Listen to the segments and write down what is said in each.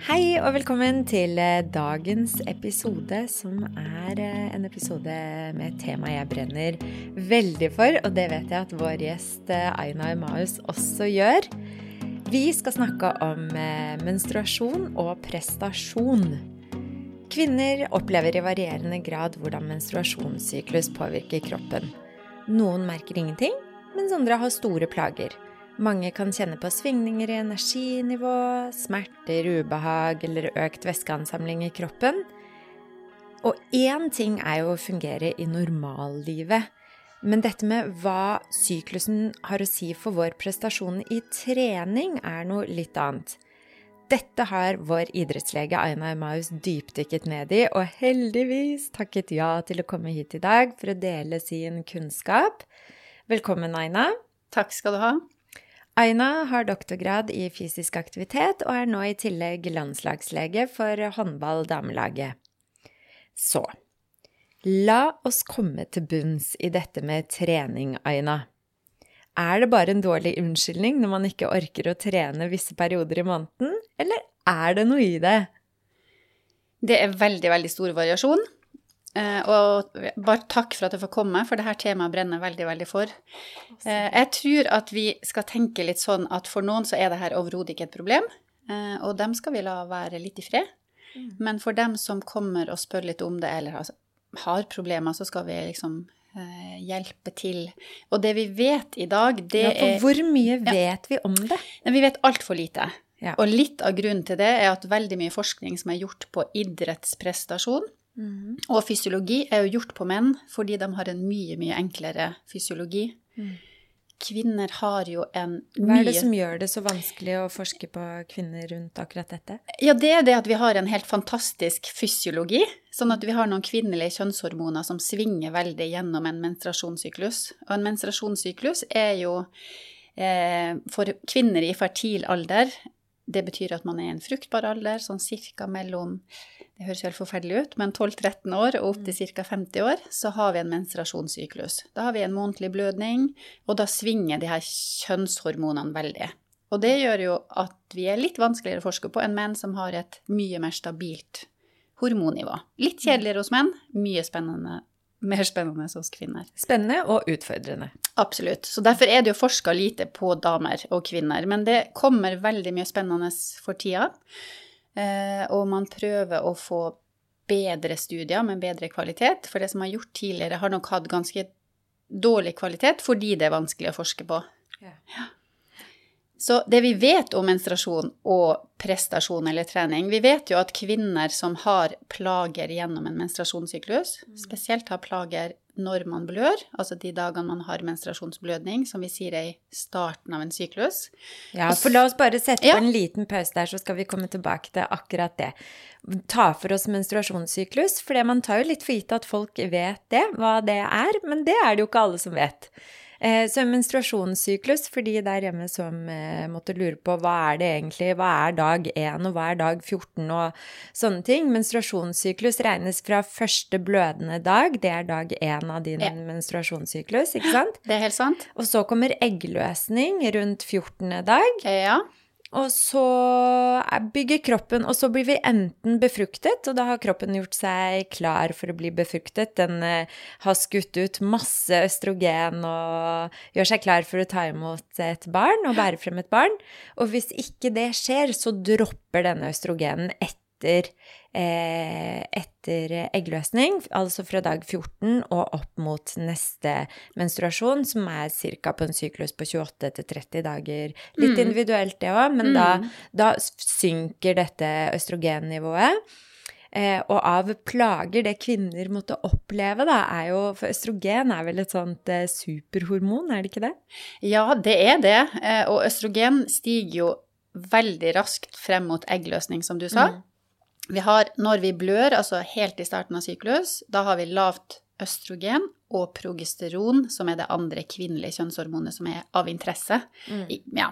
Hei og velkommen til eh, dagens episode, som er eh, en episode med et tema jeg brenner veldig for, og det vet jeg at vår gjest eh, Aina Emaus også gjør. Vi skal snakke om menstruasjon og prestasjon. Kvinner opplever i varierende grad hvordan menstruasjonssyklus påvirker kroppen. Noen merker ingenting, mens andre har store plager. Mange kan kjenne på svingninger i energinivå, smerter, ubehag eller økt væskeansamling i kroppen. Og én ting er jo å fungere i normallivet, men dette med hva syklusen har å si for vår prestasjon i trening, er noe litt annet. Dette har vår idrettslege Aina Emaus dypdykket ned i, og heldigvis takket ja til å komme hit i dag for å dele sin kunnskap. Velkommen, Aina. Takk skal du ha. Aina har doktorgrad i fysisk aktivitet og er nå i tillegg landslagslege for håndball-damelaget. Så la oss komme til bunns i dette med trening, Aina. Er det bare en dårlig unnskyldning når man ikke orker å trene visse perioder i måneden, eller er det noe i det? Det er veldig, veldig stor variasjon. Uh, og bare takk for at jeg får komme, for dette temaet brenner veldig, veldig for. Uh, jeg tror at vi skal tenke litt sånn at for noen så er det her overhodet ikke et problem, uh, og dem skal vi la være litt i fred. Mm. Men for dem som kommer og spør litt om det, eller har, har problemer, så skal vi liksom hjelpe til. Og det vi vet i dag, det er ja, for Hvor mye vet ja, vi om det? Vi vet altfor lite. Ja. Og litt av grunnen til det er at veldig mye forskning som er gjort på idrettsprestasjon, Mm. Og fysiologi er jo gjort på menn fordi de har en mye, mye enklere fysiologi. Mm. Kvinner har jo en mye Hva er det som gjør det så vanskelig å forske på kvinner rundt akkurat dette? Ja, det er det at vi har en helt fantastisk fysiologi. Sånn at vi har noen kvinnelige kjønnshormoner som svinger veldig gjennom en menstruasjonssyklus. Og en menstruasjonssyklus er jo eh, for kvinner i fertil alder Det betyr at man er i en fruktbar alder, sånn cirka mellom det høres helt forferdelig ut, men 12-13 år og opp til ca. 50 år, så har vi en menstruasjonssyklus. Da har vi en månedlig blødning, og da svinger de her kjønnshormonene veldig. Og det gjør jo at vi er litt vanskeligere å forske på enn menn som har et mye mer stabilt hormonnivå. Litt kjedeligere hos menn, mye spennende mer spennende hos kvinner. Spennende og utfordrende. Absolutt. Så derfor er det jo forska lite på damer og kvinner. Men det kommer veldig mye spennende for tida. Eh, og man prøver å få bedre studier med bedre kvalitet. For det som har gjort tidligere, har nok hatt ganske dårlig kvalitet fordi det er vanskelig å forske på. Ja. Ja. Så det vi vet om menstruasjon og prestasjon eller trening Vi vet jo at kvinner som har plager gjennom en menstruasjonssyklus, mm. spesielt har plager når man blør, altså de dagene man har menstruasjonsblødning, som vi sier er i starten av en syklus. Ja, for la oss bare sette ja. på en liten pause der, så skal vi komme tilbake til akkurat det. Ta for oss menstruasjonssyklus, for man tar jo litt for gitt at folk vet det, hva det er, men det er det jo ikke alle som vet. Eh, en menstruasjonssyklus, for de der hjemme som eh, måtte lure på hva er det egentlig, hva er dag 1 og hva er dag 14 og sånne ting. Menstruasjonssyklus regnes fra første blødende dag, det er dag 1 av din ja. menstruasjonssyklus, ikke sant? Det er helt sant. Og så kommer eggløsning rundt 14. dag. Ja. Og så bygger kroppen Og så blir vi enten befruktet, og da har kroppen gjort seg klar for å bli befruktet. Den eh, har skutt ut masse østrogen og gjør seg klar for å ta imot et barn og bære frem et barn. Og hvis ikke det skjer, så dropper denne østrogenen etter etter, eh, etter eggløsning, altså fra dag 14 og opp mot neste menstruasjon, som er ca. på en syklus på 28-30 dager. Litt mm. individuelt, det òg, men mm. da, da, synker dette østrogennivået. Eh, og av plager det kvinner måtte oppleve, da, er jo For østrogen er vel et sånt eh, superhormon, er det ikke det? Ja, det er det. Eh, og østrogen stiger jo veldig raskt frem mot eggløsning, som du sa. Mm. Vi har, når vi blør, altså helt i starten av syklus, da har vi lavt østrogen og progesteron, som er det andre kvinnelige kjønnshormonet som er av interesse. Mm. Ja.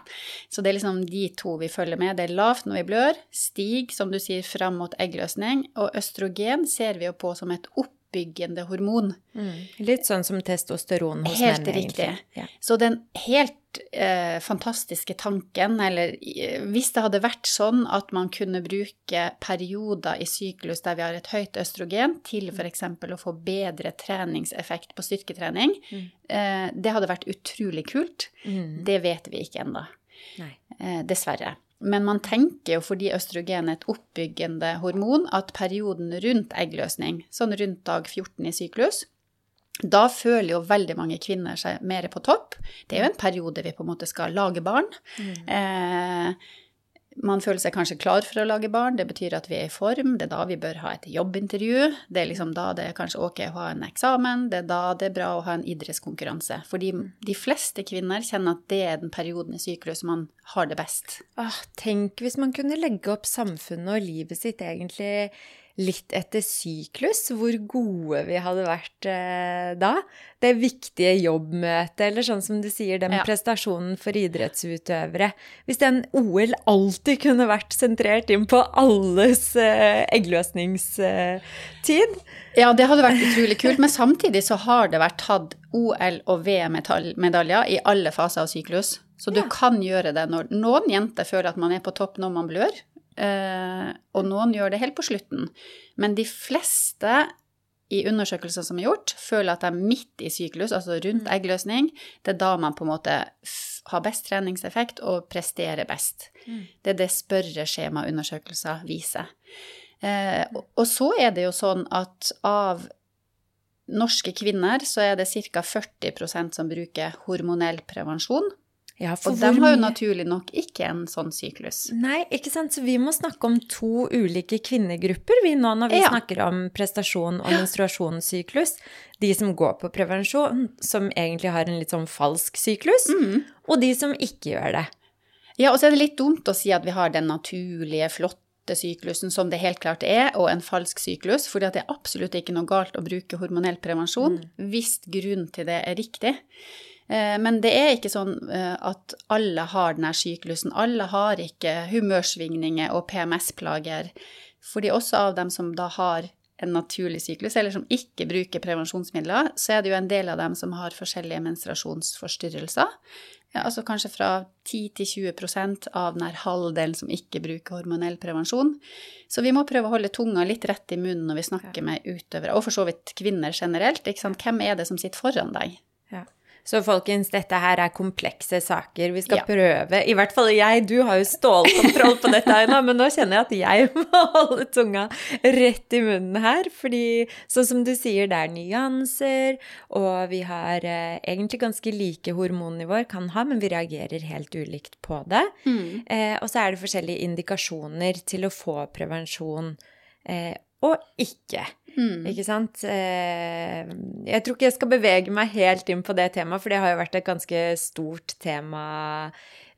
Så det er liksom de to vi følger med. Det er lavt når vi blør, stig, som du sier, fram mot eggløsning, og østrogen ser vi jo på som et opp oppbyggende hormon. Mm. Litt sånn som testosteron hos Helt menn, riktig. egentlig. Ja. Så den helt eh, fantastiske tanken, eller eh, hvis det hadde vært sånn at man kunne bruke perioder i syklus der vi har et høyt østrogen, til f.eks. å få bedre treningseffekt på styrketrening, Mm. eh, det hadde vært utrolig kult. Mm. Det vet vi ikke ennå. Eh, dessverre. Men man tenker jo fordi østrogen er et oppbyggende hormon, at perioden rundt eggløsning, sånn rundt dag 14 i syklus, da føler jo veldig mange kvinner seg mer på topp. Det er jo en periode vi på en måte skal lage barn. Eh, man føler seg kanskje klar for å lage barn, det betyr at vi er i form, det er da vi bør ha et jobbintervju, det er liksom da det er kanskje ok å ha en eksamen, det er da det er bra å ha en idrettskonkurranse. Fordi de fleste kvinner kjenner at det er den perioden i syklus man har det best. Åh, tenk hvis man kunne legge opp samfunnet og livet sitt egentlig litt etter syklus, hvor gode vi hadde vært eh, da. Det viktige jobbmøtet, eller sånn som du sier, den Ja. prestasjonen for idrettsutøvere. Hvis den OL alltid kunne vært sentrert inn på alles eh, eggløsningstid. Ja, det hadde vært utrolig kult, men samtidig så har det vært tatt OL- og VM-medaljer i alle faser av syklus. Så du Ja. kan gjøre det når noen jenter føler at man er på topp når man blør, og noen gjør det helt på slutten. Men de fleste i undersøkelser som er gjort, føler at de er midt i syklus, altså rundt eggløsning. Det er da man på en måte har best treningseffekt og presterer best. Det er det spørreskjemaundersøkelser viser. Eh, og- og så er det jo sånn at av norske kvinner så er det ca. 40% som bruker hormonell prevensjon. Ja, Og de har jo naturlig nok ikke en sånn syklus. Nei, ikke sant? Så vi må snakke om to ulike kvinnegrupper vi nå når vi Ja. snakker om prestasjon og menstruasjonssyklus. De som går på prevensjon, som egentlig har en litt sånn falsk syklus, Mm. og de som ikke gjør det. Ja, og så er det litt dumt å si at vi har den naturlige, flotte syklusen som det helt klart er, og en falsk syklus, fordi det er absolutt ikke noe galt å bruke hormonell prevensjon hvis grunnen til det er riktig. Eh, Men det er ikke sånn eh, at alle har denne syklusen. Alle har ikke humørsvingninger og PMS-plager. Fordi også av dem som da har en naturlig syklus, eller som ikke bruker prevensjonsmidler, så er det jo en del av dem som har forskjellige menstruasjonsforstyrrelser. Ja, altså kanskje fra 10 til 20% av den halvdelen som ikke bruker hormonell prevensjon. Så vi må prøve å holde tunga litt rett i munnen når vi snakker med utøvere, og for så vidt kvinner generelt. Ikke sant? Hvem er det som sitter foran deg? Ja. Så folkens, dette her er komplekse saker. Vi skal Ja. prøve I hvert fall jeg, du har jo stålkontroll på dette, Aina, men nå kjenner jeg at jeg må holde tunga rett i munnen her. Fordi sånn som du sier, det er nyanser, og vi har eh, egentlig ganske like hormonnivåer, kan ha, men vi reagerer helt ulikt på det. Eh, og så er det forskjellige indikasjoner til å få prevensjon eh, og ikke. Ikke sant? Eh, jeg tror ikke jeg skal bevege meg helt inn på det temaet, for det har jo vært et ganske stort tema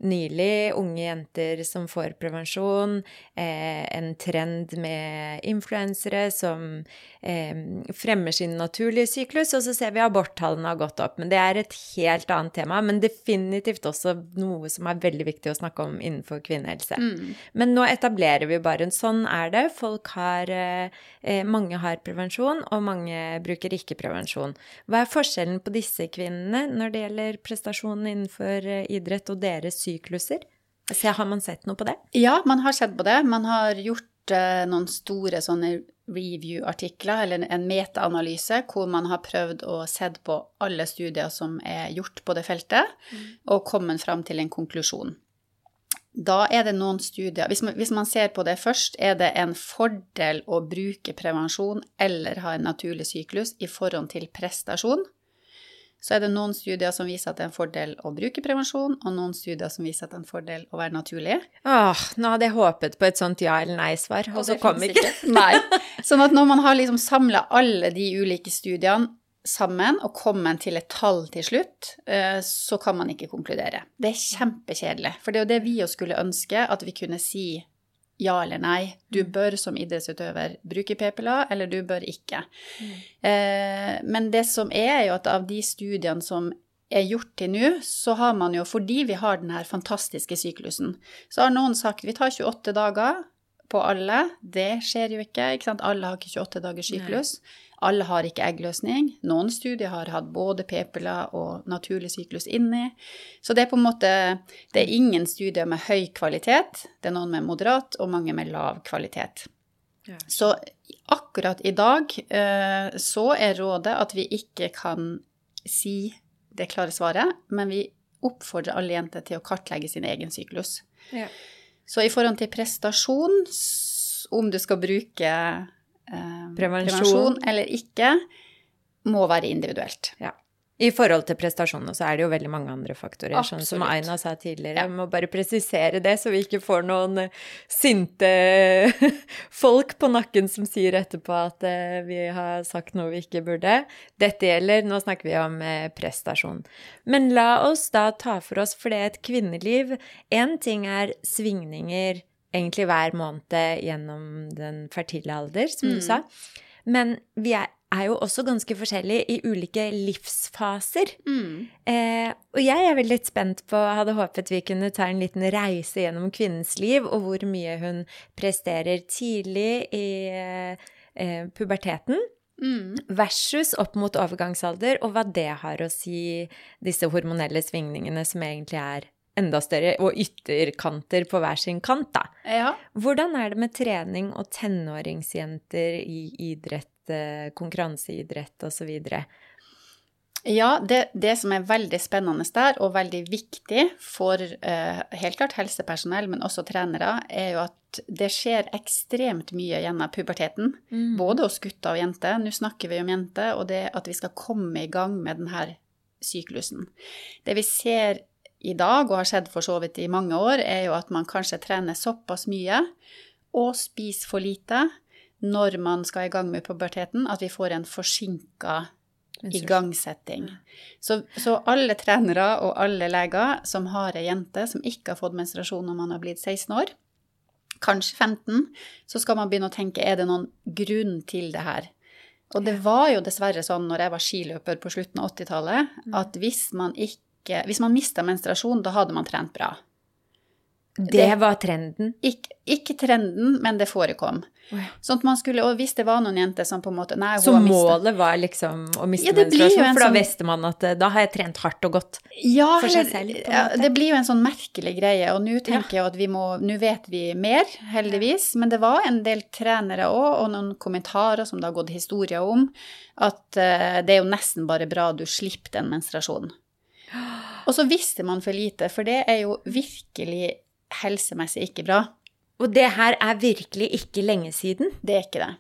nylig. Unge jenter som får prevensjon. Eh, en trend med influensere som eh, fremmer sin naturlige syklus, og så ser vi aborttallene har gått opp. Men det er et helt annet tema, men definitivt også noe som er veldig viktig å snakke om innenfor kvinnehelse. Men nå etablerer vi bare en sånn er det. Folk har eh, eh, Mange har prevensjon, og mange bruker ikke prevensjon. Hva er forskjellen på disse kvinnene når det gjelder prestasjon innenfor eh, idrett og deres sykluser? Så har man sett noe på det? Ja, man har sett på det. Man har gjort eh, noen store sånne review-artikler, eller en metaanalyse, hvor man har prøvd å sett på alle studier som er gjort på det feltet, og kommet fram til en konklusjon. Da er det noen studier hvis man, hvis man ser på det først, er det en fordel å bruke prevensjon eller ha en naturlig syklus i forhold til prestasjon. Så er det noen studier som viser at det er en fordel å bruke prevensjon, og noen studier som viser at det er en fordel å være naturlig. Åh, nå hadde jeg håpet på et sånt ja- eller nei-svar, og så kom finnes ikke. Nei. Sånn at når man har liksom samla alle de ulike studiene sammen og kommet til et tall til slutt, eh, så kan man ikke konkludere. Det er kjempekjedelig. For det er jo det vi jo skulle ønske, at vi kunne si ja eller nei. Du bør som idrettsutøver bruke PPLA, eller du bør ikke. Eh, Men det som er, er jo at av de studiene som er gjort til nå, så har man jo, fordi vi har den her fantastiske syklusen, så har noen sagt vi tar 28 dager på alle. Det skjer jo ikke. ikke sant? Alle har ikke 28 dagers syklus. Alle har ikke eggløsning. Noen studier har hatt både p-piller og naturlig syklus inni. Så det er på en måte Det er ingen studier med høy kvalitet. Det er noen med moderat, og mange med lav kvalitet. Ja. Så akkurat i dag eh, så er rådet at vi ikke kan si det klare svaret, men vi oppfordrer alle jenter til å kartlegge sin egen syklus. Ja. Så i forhold til prestasjon, om du skal bruke eh, prevensjon. prevensjon. eller ikke, må være individuelt. Ja. I forhold til prestasjonene så er det jo veldig mange andre faktorer. Absolutt. Sånn som Aina sa tidligere. Jeg må bare presisere det, så vi ikke får noen eh, sinte folk på nakken som sier etterpå at eh, vi har sagt noe vi ikke burde. Dette gjelder Nå snakker vi om eh, prestasjon. Men la oss da ta for oss, for det er et kvinneliv Én ting er svingninger egentlig hver måned gjennom den fertile alder, som mm. du sa. Men vi er er jo også ganske forskjellige i ulike livsfaser. Mm. Eh, og jeg er veldig spent på, hadde håpet vi kunne ta en liten reise gjennom kvinnens liv, og hvor mye hun presterer tidlig i eh, puberteten. Mm. Versus opp mot overgangsalder, og hva det har å si, disse hormonelle svingningene som egentlig er enda større, og ytterkanter på hver sin kant, da. Ja. Hvordan er det med trening og tenåringsjenter i idrett Eh, konkurranseidrett osv. Ja, det, det, som er veldig spennende der, og veldig viktig for eh, helt klart helsepersonell, men også trenere, er jo at det skjer ekstremt mye gjennom puberteten. Mm. Både hos gutter og jenter. Nå snakker vi om jenter, og det at vi skal komme i gang med denne syklusen. Det vi ser i dag, og har sett for så vidt i mange år, er jo at man kanskje trener såpass mye og spiser for lite når man skal i gang med puberteten, at vi får en forsinka igangsetting. Så, så, alle trenere og alle leger som har ei jente som ikke har fått menstruasjon når man har blitt 16 år, kanskje 15, så skal man begynne å tenke er det noen grunn til det her. Og det var jo dessverre sånn når jeg var skiløper på slutten av 80-tallet, mm. at hvis man ikke Hvis man mista menstruasjon, da hadde man trent bra. Det var trenden? Ikke, ikke trenden, men det forekom. Oh, Sånn at man skulle, Og hvis det var noen jenter som på en måte nei, Så målet var liksom å miste ja, menstruasjon? For da sånn, visste man at eh, da har jeg trent hardt og godt ja, for seg selv? Ja, det blir jo en sånn merkelig greie. Og nå tenker ja. jeg at vi må Nå vet vi mer, heldigvis. Men det var en del trenere òg, og noen kommentarer som det har gått historier om, at uh, det er jo nesten bare bra du slipper den menstruasjonen. Og så visste man for lite, for det er jo virkelig helsemessig ikke bra. Og det her er virkelig ikke lenge siden? Det er ikke det.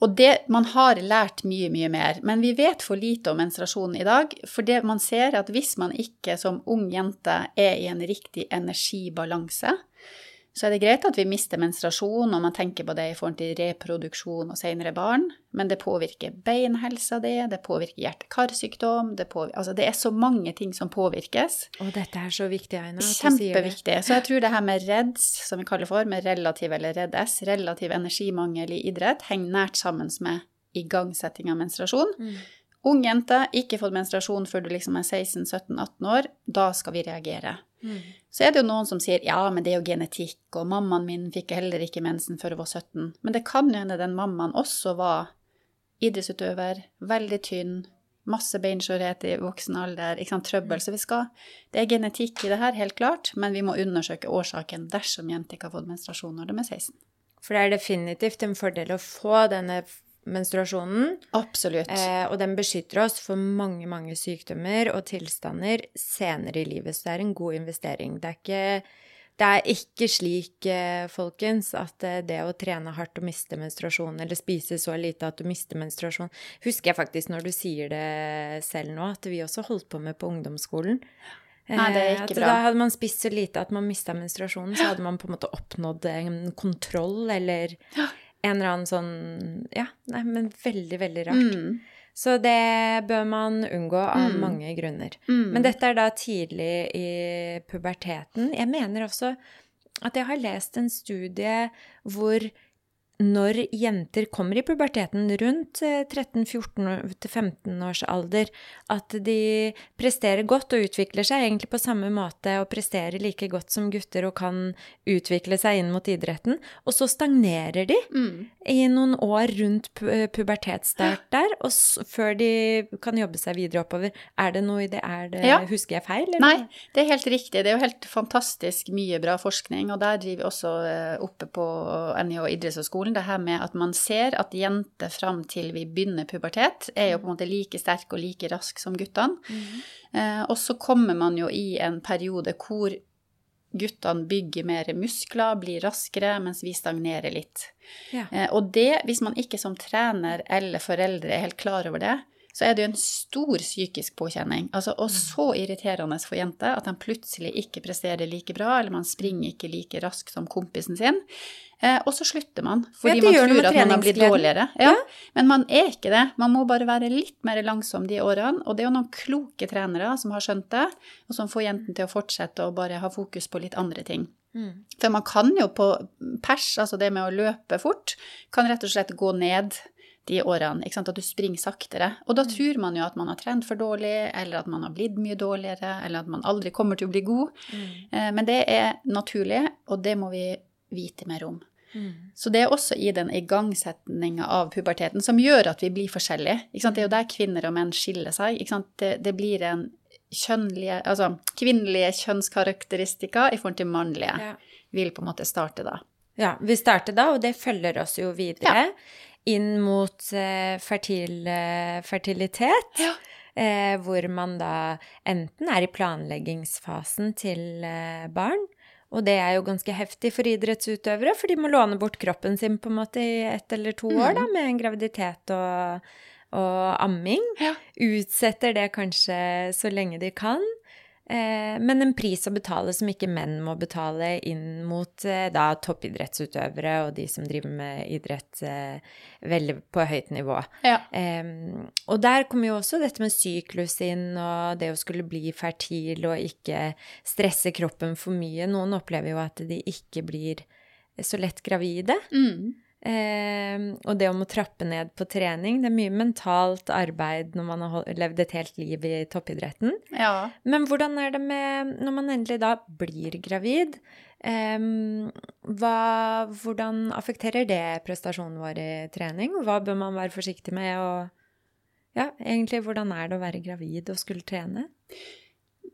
Og det, man har lært mye, mye mer, men vi vet for lite om menstruasjon i dag. For det man ser, er at hvis man ikke som ung jente er i en riktig energibalanse, så er det greit at vi mister menstruasjon, og man tenker på det i forhold til reproduksjon og senere barn, men det påvirker beinhelsa di, det påvirker hjerte-karsykdom det, altså det er så mange ting som påvirkes. Og dette er så viktig, Aina. Kjempeviktig. Så jeg tror det her med REDS, som vi kaller for, med relativ eller REDS, relativ energimangel i idrett, henger nært sammen med igangsetting av menstruasjon. Mm. Ung jente, ikke fått menstruasjon før du liksom er 16-17-18 år, da skal vi reagere. Mm. Så er det jo noen som sier ja, men det er jo genetikk, og mammaen min fikk heller ikke mensen før hun var 17. Men det kan jo hende den mammaen også var idrettsutøver, veldig tynn, masse beinskjørhet i voksen alder, ikke sant, trøbbel. Så vi skal Det er genetikk i det her, helt klart, men vi må undersøke årsaken dersom jenter ikke har fått menstruasjon når de er 16. For det er definitivt en fordel å få denne menstruasjonen. Absolutt. Eh, og den beskytter oss for mange, mange sykdommer og tilstander senere i livet. Så det er en god investering. Det er ikke, det er ikke slik, eh, folkens, at eh, det å trene hardt og miste menstruasjon, eller spise så lite at du mister menstruasjon Husker jeg faktisk når du sier det selv nå, at vi også holdt på med på ungdomsskolen. Nei, det er ikke bra. Da hadde man spist så lite at man mista menstruasjonen, så hadde man på en måte oppnådd en kontroll eller ja en eller annen sånn Ja, nei, men veldig, veldig rart. Mm. Så det bør man unngå av mm. mange grunner. Mm. Men dette er da tidlig i puberteten. Jeg mener også at jeg har lest en studie hvor når jenter kommer i puberteten rundt 13-14-15 års alder, at de presterer godt og utvikler seg egentlig på samme måte og presterer like godt som gutter og kan utvikle seg inn mot idretten, og så stagnerer de Mm. i noen år rundt pubertetsstart der, og før de kan jobbe seg videre oppover. Er det noe i det? Det Ja. Husker jeg feil? eller? Nei, det er helt riktig. Det er jo helt fantastisk mye bra forskning, og der driver vi også eh, oppe på NIH idrettshøgskolen det her med at man ser at jenter fram til vi begynner pubertet, er jo på en måte like sterke og like raske som guttene. Eh, og så kommer man jo i en periode hvor guttene bygger mer muskler, blir raskere, mens vi stagnerer litt. Ja. Eh, og det, hvis man ikke som trener eller foreldre er helt klar over det, så er det jo en stor psykisk påkjenning. Altså, og så irriterende for jenter at de plutselig ikke presterer like bra, eller man springer ikke like raskt som kompisen sin. Eh, og så slutter man, fordi man tror at man har blitt dårligere. dårligere. Ja, Men man er ikke det. Man må bare være litt mer langsom de årene. Og det er jo noen kloke trenere som har skjønt det, og som får jentene til å fortsette å bare ha fokus på litt andre ting. Mm. For man kan jo på pers, altså det med å løpe fort, kan rett og slett gå ned de årene. At du springer saktere. Og da tror man jo at man har trent for dårlig, eller at man har blitt mye dårligere, eller at man aldri kommer til å bli god. Mm. Men det er naturlig, og det må vi vite mer om. Mm. Så det er også i den igangsetninga av puberteten som gjør at vi blir forskjellige. Det er jo der kvinner og menn skiller seg. Det, det blir en kjønnlige, altså kvinnelige kjønnskarakteristika i forhold til mannlige. Ja. Vil på en måte starte da. Ja, vi starter da, og det følger oss jo videre inn mot eh, fertil, eh, fertilitet. Ja. Eh, hvor man da enten er i planleggingsfasen til barn, og det er jo ganske heftig for idrettsutøvere, for de må låne bort kroppen sin på en måte i ett eller to år da, med en graviditet og, og amming. Ja. Utsetter det kanskje så lenge de kan. Eh, men en pris å betale som ikke menn må betale inn mot eh, da toppidrettsutøvere og de som driver med idrett eh, veldig på høyt nivå. Ja. Em, og der kommer jo også dette med syklus inn, og det å skulle bli fertil og ikke stresse kroppen for mye. Noen opplever jo at de ikke blir så lett gravide. Mm. Em, og det om å trappe ned på trening. Det er mye mentalt arbeid når man har levd et helt liv i toppidretten. ja. Men hvordan er det med når man endelig da blir gravid? Eh, hva, hvordan affekterer det prestasjonen vår i trening? Hva bør man være forsiktig med? Og ja, egentlig, hvordan er det å være gravid og skulle trene?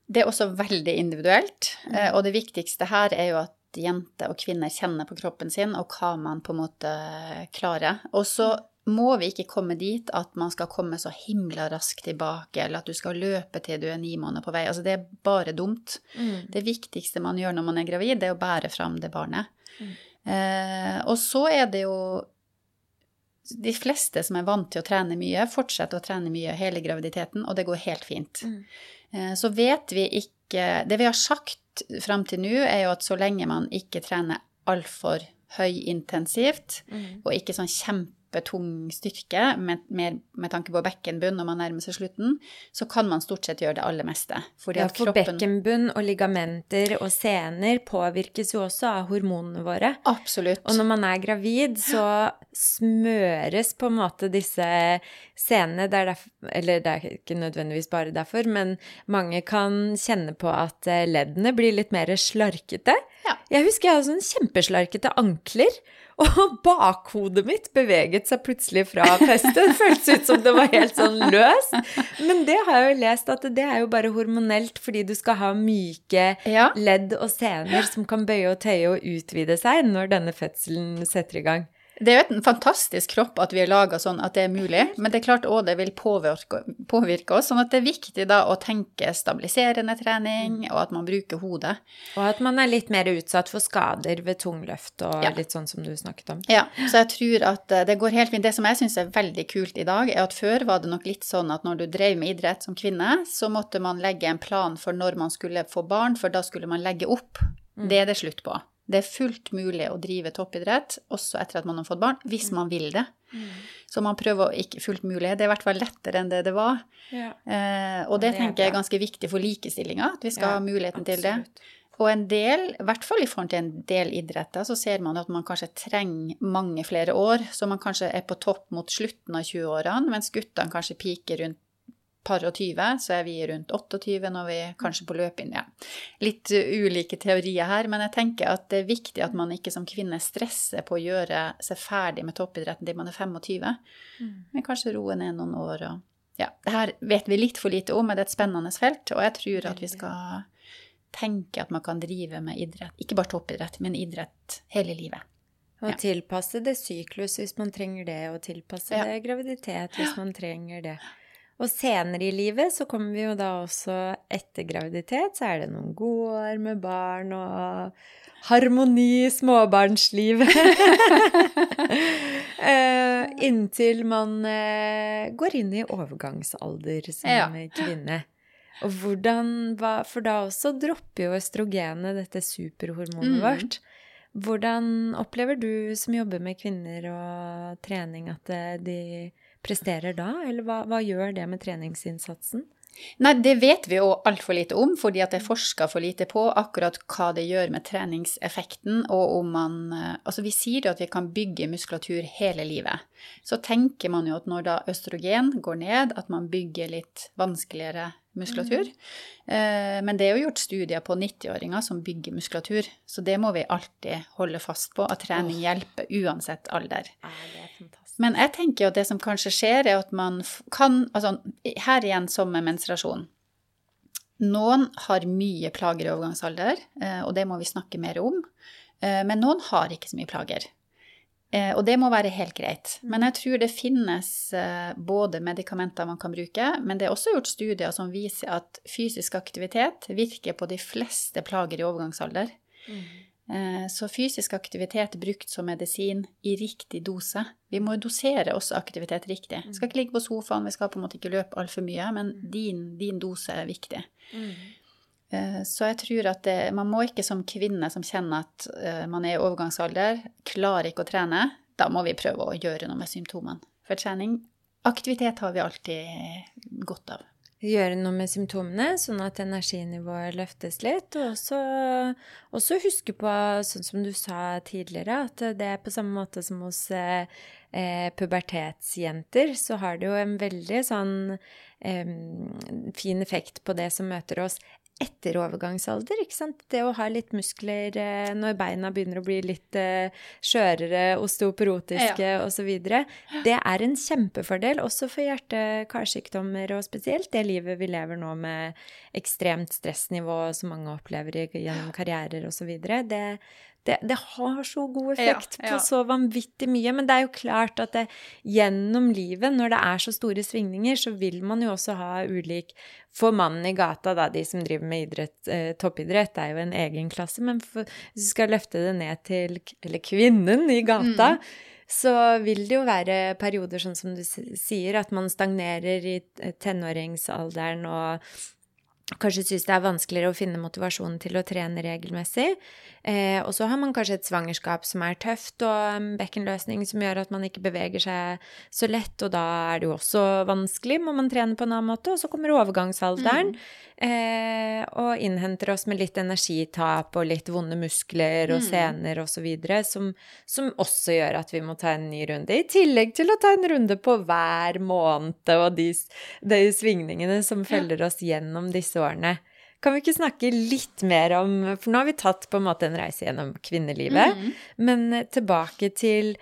Det er også veldig individuelt, eh, og det viktigste her er jo at jenter og kvinner kjenner på kroppen sin, og hva man på en måte klarer. Og så må vi ikke komme dit at man skal komme så himla raskt tilbake, eller at du skal løpe til du er ni måneder på vei. Altså, det er bare dumt. Det viktigste man gjør når man er gravid, det er å bære fram det barnet. Eh, og så er det jo de fleste som er vant til å trene mye, fortsetter å trene mye hele graviditeten, og det går helt fint. Mm. Eh, Så vet vi ikke Det vi har sagt fram til nå, er jo at så lenge man ikke trener altfor høyintensivt, og ikke sånn kjempetung styrke med, med, med tanke på bekkenbunn når man nærmer seg slutten, så kan man stort sett gjøre det aller meste. Ja, for kroppen bekkenbunn og ligamenter og sener påvirkes jo også av hormonene våre. Absolutt. Og når man er gravid, så smøres på en måte disse senene det er derf- Eller det er ikke nødvendigvis bare derfor, men mange kan kjenne på at eh, leddene blir litt mer slarkete. Ja. Jeg husker jeg hadde sånn kjempeslarkete ankler, og bakhodet mitt beveget seg plutselig fra festet. Det føltes ut som det var helt sånn løst. Men det har jeg jo lest at det er jo bare hormonelt fordi du skal ha myke Ja. ledd og sener som kan bøye og tøye og utvide seg når denne fødselen setter i gang. Det er jo en fantastisk kropp at vi er laga sånn at det er mulig, men det er klart òg det vil påvirke, påvirke oss. Sånn at det er viktig da å tenke stabiliserende trening, og at man bruker hodet. Og at man er litt mer utsatt for skader ved tungløft og Ja. litt sånn som du snakket om. Ja, så jeg tror at eh, det går helt fint. Det som jeg syns er veldig kult i dag, er at før var det nok litt sånn at når du drev med idrett som kvinne, så måtte man legge en plan for når man skulle få barn, for da skulle man legge opp. Det er det slutt på. Det er fullt mulig å drive toppidrett også etter at man har fått barn, hvis man vil det. Så man prøver ikke fullt mulig. Det er i hvert fall lettere enn det det var. Ja. Eh, og det, det er tenker jeg er ganske viktig for likestillinga, at vi skal Ja, ha muligheten til det. Og en del, i hvert fall i forhold til en del idretter, så ser man at man kanskje trenger mange flere år. Så man kanskje er på topp mot slutten av 20-årene, mens guttene kanskje piker rundt par og 20, så er vi rundt 28 når vi kanskje på løp inn. Litt ulike teorier her, men jeg tenker at det er viktig at man ikke som kvinne stresser på å gjøre seg ferdig med toppidretten til man er 25, mm. men kanskje roe ned noen år. Og, ja, det her vet vi litt for lite om, men det er et spennende felt, og jeg tror at vi skal tenke at man kan drive med idrett, ikke bare toppidrett, men idrett hele livet. Og ja. tilpasse det syklus hvis man trenger det, og tilpasse ja. det graviditet hvis man trenger det. Og senere i livet så kommer vi jo da også etter graviditet, så er det noen gode år med barn og harmoni i småbarnslivet. uh, inntil man uh, går inn i overgangsalder som ja. kvinne. Og hvordan, For da også dropper jo østrogenet, dette superhormonet mm. vårt. Hvordan opplever du som jobber med kvinner og trening, at eh, de presterer da? Eller hva, hva gjør det med treningsinnsatsen? Nei, det vet vi jo altfor lite om, fordi at det er forska for lite på akkurat hva det gjør med treningseffekten, og om man eh, Altså, vi sier jo at vi kan bygge muskulatur hele livet. Så tenker man jo at når da østrogen går ned, at man bygger litt vanskeligere muskulatur. Mm. Men det er jo gjort studier på 90-åringer som bygger muskulatur, så det må vi alltid holde fast på, at trening hjelper uansett alder. Ja, det er fantastisk. Men jeg tenker jo at det som kanskje skjer, er at man kan Altså her igjen som med menstruasjon. Noen har mye plager i overgangsalder, eh, og det må vi snakke mer om. Eh, men noen har ikke så mye plager. Eh, og det må være helt greit. Men jeg tror det finnes både medikamenter man kan bruke, men det er også gjort studier som viser at fysisk aktivitet virker på de fleste plager i overgangsalder. Mm. Eh, så fysisk aktivitet brukt som medisin i riktig dose. Vi må dosere også aktivitet riktig. Vi skal ikke ligge på sofaen, vi skal på en måte ikke løpe altfor mye, men mm. din, din, dose er viktig. Mm. Eh, så jeg tror at det, man må ikke som kvinne som kjenner at eh, man er i overgangsalder, klarer ikke å trene, da må vi prøve å gjøre noe med symptomene. For trening Aktivitet har vi alltid godt av gjøre noe med symptomene, sånn at energinivået løftes litt. Og også, også, huske på, sånn som du sa tidligere, at det er på samme måte som hos eh pubertetsjenter, så har det jo en veldig sånn eh, fin effekt på det som møter oss etter overgangsalder. ikke sant? Det å ha litt muskler eh, når beina begynner å bli litt eh, skjørere, osteoporotiske ja. osv. Det er en kjempefordel også for hjerte-karsykdommer, og spesielt det livet vi lever nå med ekstremt stressnivå som mange opplever gjennom karrierer osv. Det, det, det, har så god effekt ja, ja. på så vanvittig mye. Men det er jo klart at det, gjennom livet, når det er så store svingninger, så vil man jo også ha ulik For mannen i gata, da, de som driver med idrett, eh, toppidrett, er jo en egen klasse. Men for, hvis du skal løfte det ned til Eller kvinnen i gata. Mm så vil det jo være perioder, sånn som du sier, at man stagnerer i tenåringsalderen og kanskje syns det er vanskeligere å finne motivasjonen til å trene regelmessig. Eh, og så har man kanskje et svangerskap som er tøft, og en bekkenløsning som gjør at man ikke beveger seg så lett, og da er det jo også vanskelig, må man trene på en annen måte. Og så kommer overgangsalderen mm. eh, og innhenter oss med litt energitap og litt vonde muskler og mm. sener osv., som, som også gjør at vi må ta en ny runde. I tillegg til å ta en runde på hver måned og de, de svingningene som følger oss gjennom disse årene. Kan vi ikke snakke litt mer om For nå har vi tatt på en måte en reise gjennom kvinnelivet. Mm. Men tilbake til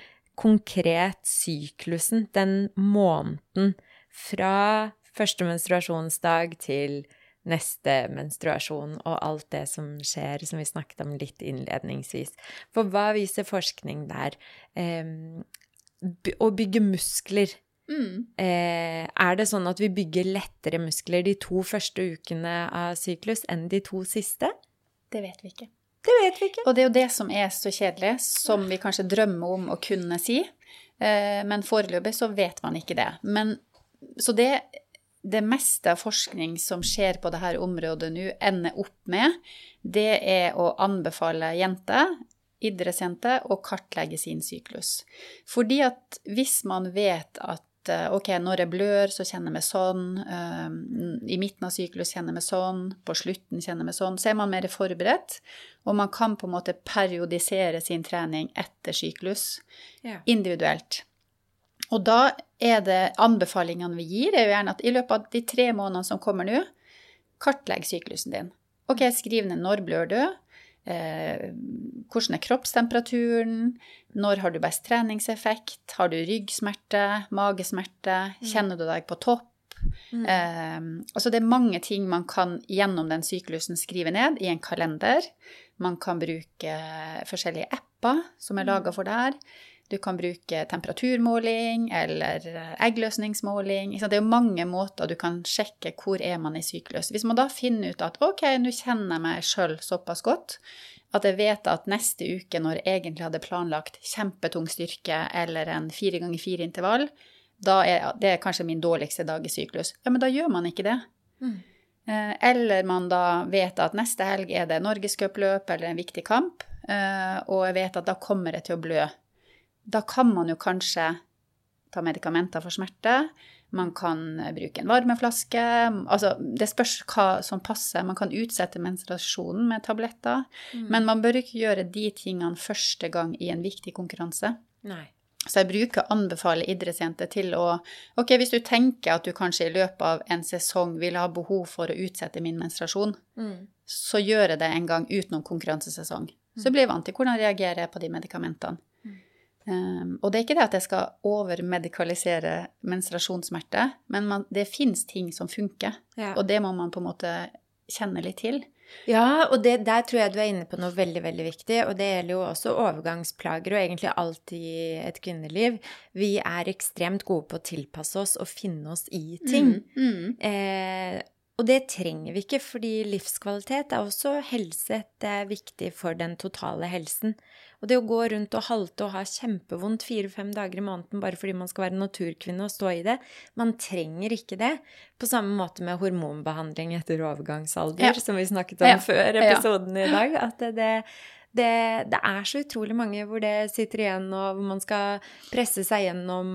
konkret syklusen, den måneden fra første menstruasjonsdag til neste menstruasjon og alt det som skjer, som vi snakket om litt innledningsvis. For hva viser forskning der? Eh, å bygge muskler Mm. Eh, er det sånn at vi bygger lettere muskler de to første ukene av syklus enn de to siste? Det vet vi ikke. Det vet vi ikke. Og det er jo det som er så kjedelig, som vi kanskje drømmer om å kunne si. Eh, men foreløpig så vet man ikke det. Men, så det, det meste av forskning som skjer på dette området nå, ender opp med, det er å anbefale jenter idrettsjente å kartlegge sin syklus. Fordi at hvis man vet at eh, ok, når jeg blør, så kjenner jeg meg sånn. Um, I midten av syklus kjenner jeg meg sånn. På slutten kjenner jeg meg sånn. Så er man mer forberedt, og man kan på en måte periodisere sin trening etter syklus Ja. individuelt. Og da er det anbefalingene vi gir, er jo gjerne at i løpet av de tre månedene som kommer nå, kartlegg syklusen din. Ok, skriv ned når blør du, eh, hvordan er kroppstemperaturen, når har du best treningseffekt, har du ryggsmerte, magesmerte, kjenner du deg på topp? Mm. Eh, altså det er mange ting man kan gjennom den syklusen skrive ned i en kalender. Man kan bruke forskjellige apper som er laga for det her. Du kan bruke temperaturmåling eller eggløsningsmåling. Det er jo mange måter du kan sjekke hvor er man i syklus. Hvis man da finner ut at ok, nå kjenner jeg meg sjøl såpass godt at jeg vet at neste uke, når jeg egentlig hadde planlagt kjempetung styrke eller en fire ganger fire intervall, da er det kanskje min dårligste dag i syklus. Ja, men da gjør man ikke det. Mm. Eh, Eller man da vet at neste helg er det norgescupløp eller en viktig kamp, eh, og jeg vet at da kommer jeg til å blø. Da kan man jo kanskje ta medikamenter for smerte. Man kan bruke en varmeflaske. Altså, det spørs hva som passer. Man kan utsette menstruasjonen med tabletter. Mm. Men man bør ikke gjøre de tingene første gang i en viktig konkurranse. Nei. Så jeg bruker å anbefale idrettsjenter til å Ok, hvis du tenker at du kanskje i løpet av en sesong vil ha behov for å utsette min menstruasjon, Mm. så gjør jeg det en gang utenom konkurransesesong. Så blir jeg vant til hvordan reagerer jeg på de medikamentene. Um, og det er ikke det at jeg skal overmedikalisere menstruasjonssmerte, men man, det fins ting som funker, Ja. og det må man på en måte kjenne litt til. Ja, og det, der tror jeg du er inne på noe veldig, veldig viktig. Og det gjelder jo også overgangsplager og egentlig alt i et kvinneliv. Vi er ekstremt gode på å tilpasse oss og finne oss i ting. Mm, mm. Eh, og det trenger vi ikke, fordi livskvalitet er også helse. Det er viktig for den totale helsen. Og det å gå rundt og halte og ha kjempevondt fire-fem dager i måneden bare fordi man skal være naturkvinne og stå i det, man trenger ikke det. På samme måte med hormonbehandling etter overgangsalder, Ja. som vi snakket om Ja. før Ja. episoden i dag. At det, det, det, det er så utrolig mange hvor det sitter igjen, og hvor man skal presse seg gjennom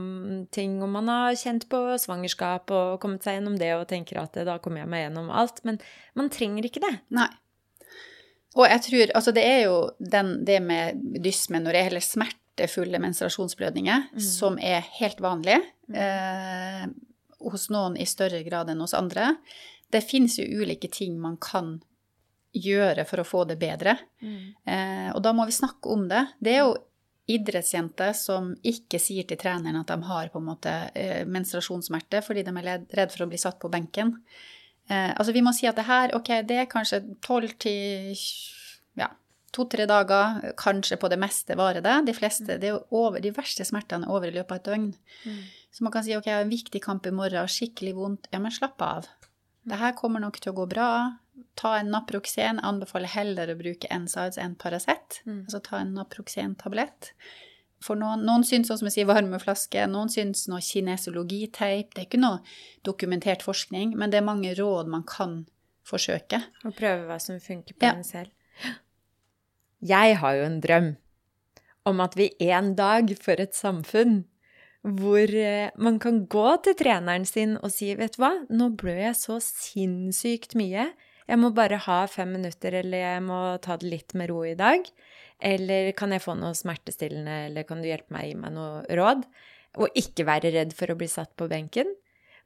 ting, og man har kjent på svangerskap og kommet seg gjennom det og tenker at da kommer jeg meg gjennom alt. Men man trenger ikke det. Nei. Og jeg tror Altså, det er jo den, det med dysme når det gjelder smertefulle menstruasjonsblødninger, som er helt vanlig. Eh, hos noen i større grad enn hos andre. Det fins jo ulike ting man kan gjøre for å få det bedre. Eh, og da må vi snakke om det. Det er jo idrettsjenter som ikke sier til treneren at de har på en måte eh, menstruasjonssmerte fordi de er redd for å bli satt på benken. Eh, altså vi må si at det her, ok, det er kanskje 12 til ja, to-tre dager, kanskje på det meste varer det. De fleste, det er over, de verste smertene er over i løpet av et døgn. Så man kan si ok, jeg har en viktig kamp i morgen, skikkelig vondt. Ja, men slapp av. Det her kommer nok til å gå bra. Ta en Naproxen. Jeg anbefaler heller å bruke NSIDES enn Paracet. Mm. Altså ta en Naproxen-tablett. For noen, noen syns, sånn som jeg sier, varmeflaske. Noen syns noe kinesologiteip. Det er ikke noe dokumentert forskning, men det er mange råd man kan forsøke. Og prøve hva som funker på Ja. en selv. Jeg har jo en drøm om at vi en dag får et samfunn hvor eh, man kan gå til treneren sin og si, vet du hva, nå blør jeg så sinnssykt mye. Jeg må bare ha fem minutter, eller jeg må ta det litt med ro i dag. Eller kan jeg få noe smertestillende, eller kan du hjelpe meg gi meg noe råd? Og ikke være redd for å bli satt på benken.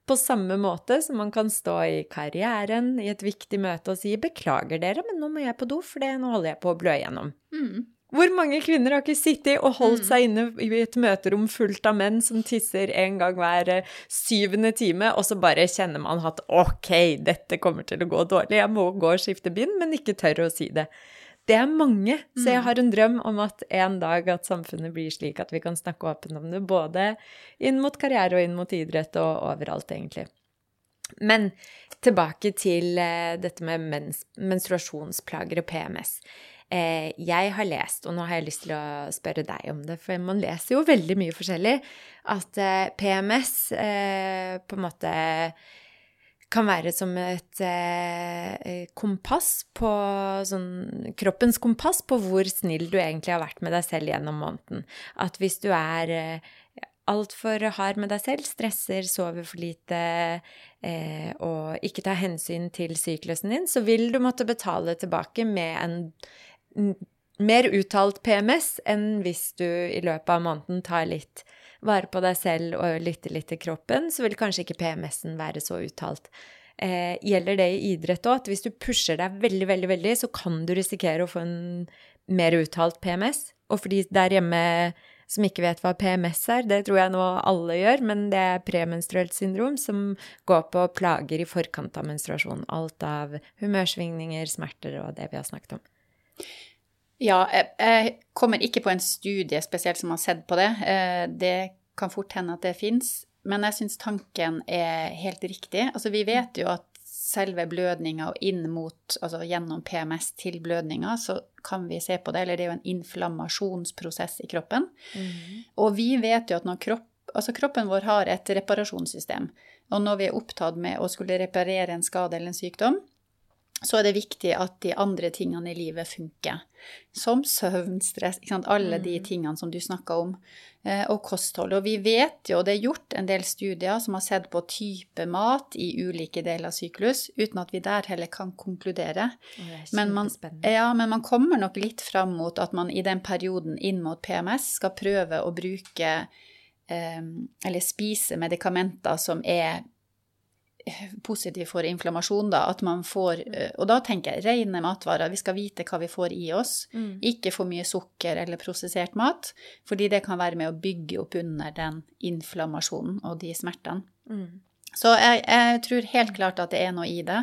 På samme måte som man kan stå i karrieren i et viktig møte og si 'beklager dere, men nå må jeg på do, for det, nå holder jeg på å blø igjennom'. Hvor mange kvinner har ikke sittet og holdt seg inne i et møterom fullt av menn som tisser en gang hver eh, syvende time, og så bare kjenner man at 'ok, dette kommer til å gå dårlig, jeg må gå og skifte bind', men ikke tør å si det. Det er mange, så jeg har en drøm om at en dag at samfunnet blir slik at vi kan snakke åpent om det, både inn mot karriere og inn mot idrett og overalt, egentlig. Men tilbake til eh, dette med mens menstruasjonsplager og PMS. Eh, jeg har lest, og nå har jeg lyst til å spørre deg om det, for man leser jo veldig mye forskjellig, at eh, PMS eh, på en måte kan være som et kompass på sånn Kroppens kompass på hvor snill du egentlig har vært med deg selv gjennom måneden. At hvis du er altfor hard med deg selv, stresser, sover for lite eh, og ikke tar hensyn til syklusen din, så vil du måtte betale tilbake med en mer uttalt PMS enn hvis du i løpet av måneden tar litt vare på deg selv og lytter litt til kroppen, så vil kanskje ikke PMS-en være så uttalt. Eh, gjelder det i idrett òg, at hvis du pusher deg veldig, veldig, veldig, så kan du risikere å få en mer uttalt PMS. Og for de der hjemme som ikke vet hva PMS er, det tror jeg nå alle gjør, men det er premenstruelt syndrom som går på plager i forkant av menstruasjon. Alt av humørsvingninger, smerter og det vi har snakket om. Ja, jeg, jeg kommer ikke på en studie spesielt som har sett på det. Eh, det kan fort hende at det fins. Men jeg syns tanken er helt riktig. Altså, vi vet jo at selve blødninga og inn mot, altså gjennom PMS til blødninga, så kan vi se på det, eller det er jo en inflammasjonsprosess i kroppen. Mm. Og vi vet jo at når kropp, altså kroppen vår har et reparasjonssystem, og når vi er opptatt med å skulle reparere en skade eller en sykdom, så er det viktig at de andre tingene i livet funker. Som søvn, stress, alle de mm. tingene som du snakka om. Eh, og kosthold. Og vi vet jo, det er gjort en del studier som har sett på type mat i ulike deler av syklus, uten at vi der heller kan konkludere. Men man, ja, men man kommer nok litt fram mot at man i den perioden inn mot PMS skal prøve å bruke eh, eller spise medikamenter som er positiv for inflammasjon, da, at man får eh, Og da tenker jeg rene matvarer. Vi skal vite hva vi får i oss. Mm. Ikke for mye sukker eller prosessert mat, fordi det kan være med å bygge opp under den inflammasjonen og de smertene. Mm. Så jeg, jeg, tror helt klart at det er noe i det,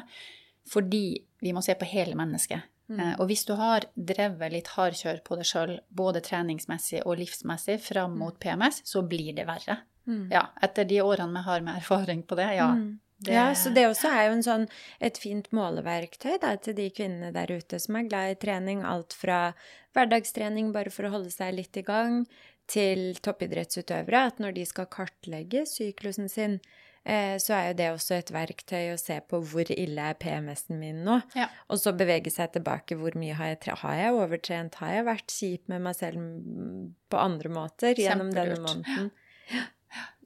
fordi vi må se på hele mennesket. Mm. Eh, og hvis du har drevet litt hardkjør på deg sjøl, både treningsmessig og livsmessig, fram mot mm. PMS, så blir det verre. Mm. Ja, etter de årene vi har med erfaring på det, ja. Det... Ja, så det også er jo en sånn, et fint måleverktøy da, til de kvinnene der ute som er glad i trening. Alt fra hverdagstrening bare for å holde seg litt i gang, til toppidrettsutøvere. At når de skal kartlegge syklusen sin, eh, så er jo det også et verktøy å se på hvor ille er PMS-en min nå. Ja. Og så bevege seg tilbake. Hvor mye har jeg, har jeg overtrent? Har jeg vært kjip med meg selv på andre måter gjennom denne måneden? Ja.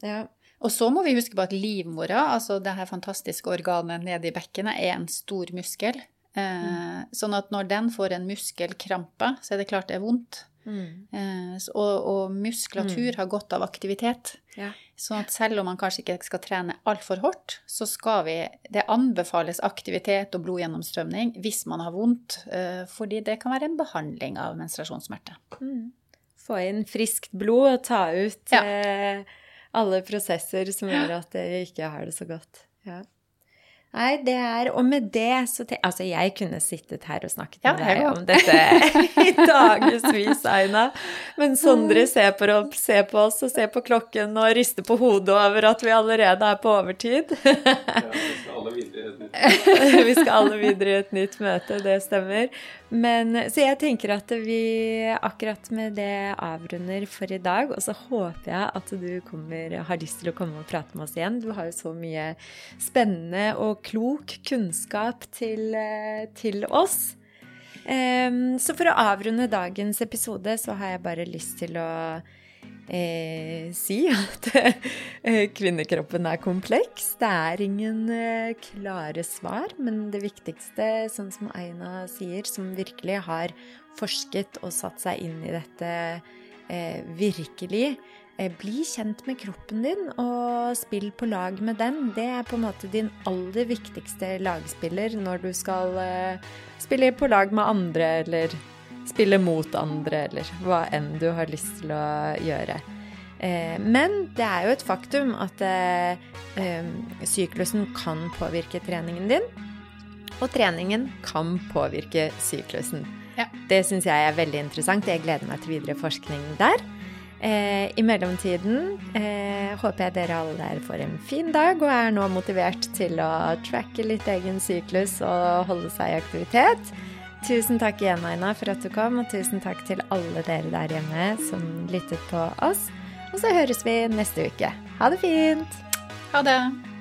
ja. Og så må vi huske på at livmora, altså det her fantastiske organet nede i bekkenet, er en stor muskel. Eh, mm. Sånn at når den får en muskelkrampe, så er det klart det er vondt. Mm. Eh, og, og, muskulatur mm. har godt av aktivitet. Ja. Sånn at selv om man kanskje ikke skal trene altfor hardt, så skal vi Det anbefales aktivitet og blodgjennomstrømning hvis man har vondt, eh, fordi det kan være en behandling av menstruasjonssmerte. Mm. Få inn friskt blod og ta ut ja. eh, alle prosesser som gjør at jeg ikke har det så godt. Ja. Nei, det er Og med det så te, Altså, jeg kunne sittet her og snakket med deg om dette i dagevis, Aina. Men Sondre ser på, ser på, oss og ser på klokken og rister på hodet over at vi allerede er på overtid. ja, vi skal alle videre i et nytt Vi skal alle videre i et nytt møte, det stemmer. Men, så jeg tenker at vi akkurat med det avrunder for i dag. Og så håper jeg at du kommer, har lyst til å komme og prate med oss igjen. Du har jo så mye spennende og klok kunnskap til, eh, til oss. Um, så for å avrunde dagens episode, så har jeg bare lyst til å eh, si at eh, kvinnekroppen er kompleks. Det er ingen eh, klare svar, men det viktigste, sånn som Aina sier, som virkelig har forsket og satt seg inn i dette eh, virkelig, bli kjent med kroppen din og spill på lag med den. Det er på en måte din aller viktigste lagspiller når du skal eh, spille på lag med andre eller spille mot andre, eller hva enn du har lyst til å gjøre. Eh, men det er jo et faktum at eh, eh, syklusen kan påvirke treningen din. Og treningen kan påvirke syklusen. Ja. Det syns jeg er veldig interessant. Jeg gleder meg til videre forskning der. Eh, I mellomtiden eh, håper jeg dere alle der får en fin dag og er nå motivert til å tracke litt egen syklus og holde seg i aktivitet. Tusen takk igjen, Aina, for at du kom, og tusen takk til alle dere der hjemme som lyttet på oss. Og så høres vi neste uke. Ha det fint! Ha det.